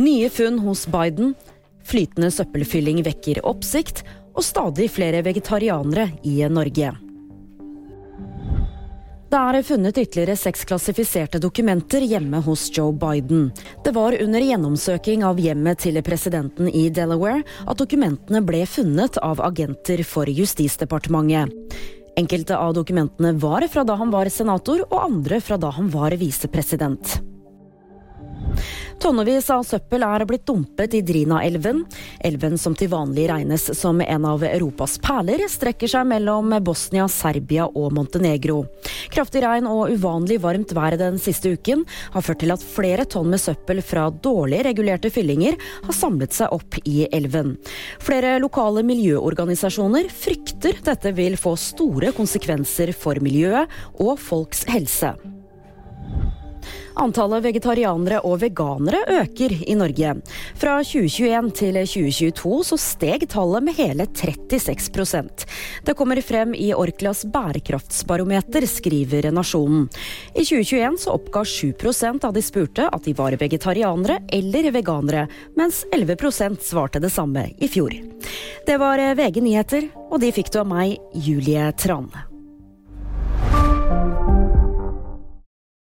Nye funn hos Biden, flytende søppelfylling vekker oppsikt, og stadig flere vegetarianere i Norge. Det er funnet ytterligere seks klassifiserte dokumenter hjemme hos Joe Biden. Det var under gjennomsøking av hjemmet til presidenten i Delaware at dokumentene ble funnet av agenter for Justisdepartementet. Enkelte av dokumentene var fra da han var senator, og andre fra da han var visepresident. Tonnevis av søppel er blitt dumpet i Drina-elven. Elven som til vanlig regnes som en av Europas perler, strekker seg mellom Bosnia, Serbia og Montenegro. Kraftig regn og uvanlig varmt vær den siste uken har ført til at flere tonn med søppel fra dårlig regulerte fyllinger har samlet seg opp i elven. Flere lokale miljøorganisasjoner frykter dette vil få store konsekvenser for miljøet og folks helse. Antallet vegetarianere og veganere øker i Norge. Fra 2021 til 2022 så steg tallet med hele 36% Det kommer frem i Orklas bærekraftsbarometer, skriver Nasjonen. I 2021 så oppga 7% av de spurte at de var vegetarianere eller veganere, mens 11% svarte det samme i fjor. Det var VG nyheter, og de fikk du av meg, Julie Trane.